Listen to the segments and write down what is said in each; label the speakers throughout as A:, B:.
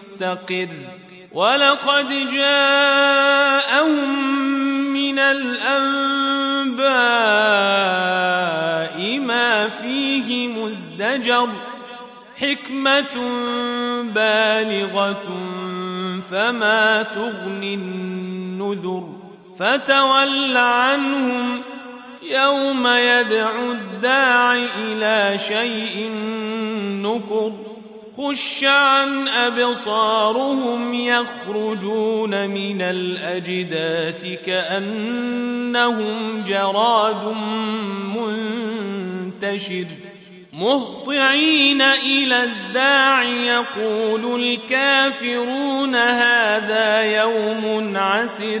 A: مستقر ولقد جاءهم من الأنباء ما فيه مزدجر حكمة بالغة فما تغني النذر فتول عنهم يوم يدعو الداع إلى شيء نكر خش عن أبصارهم يخرجون من الأجداث كأنهم جراد منتشر مهطعين إلى الداع يقول الكافرون هذا يوم عسر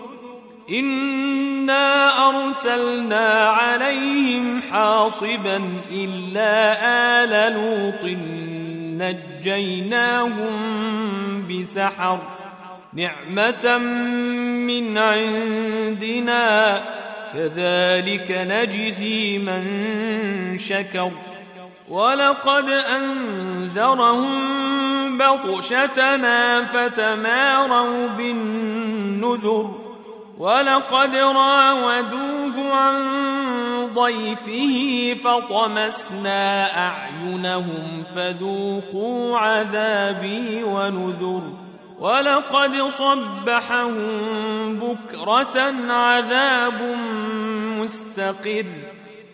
A: إنا أرسلنا عليهم حاصبا إلا آل لوط نجيناهم بسحر نعمة من عندنا كذلك نجزي من شكر ولقد أنذرهم بطشتنا فتماروا بالنذر ولقد راودوه عن ضيفه فطمسنا أعينهم فذوقوا عذابي ونذر. ولقد صبحهم بكرة عذاب مستقر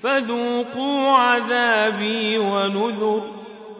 A: فذوقوا عذابي ونذر.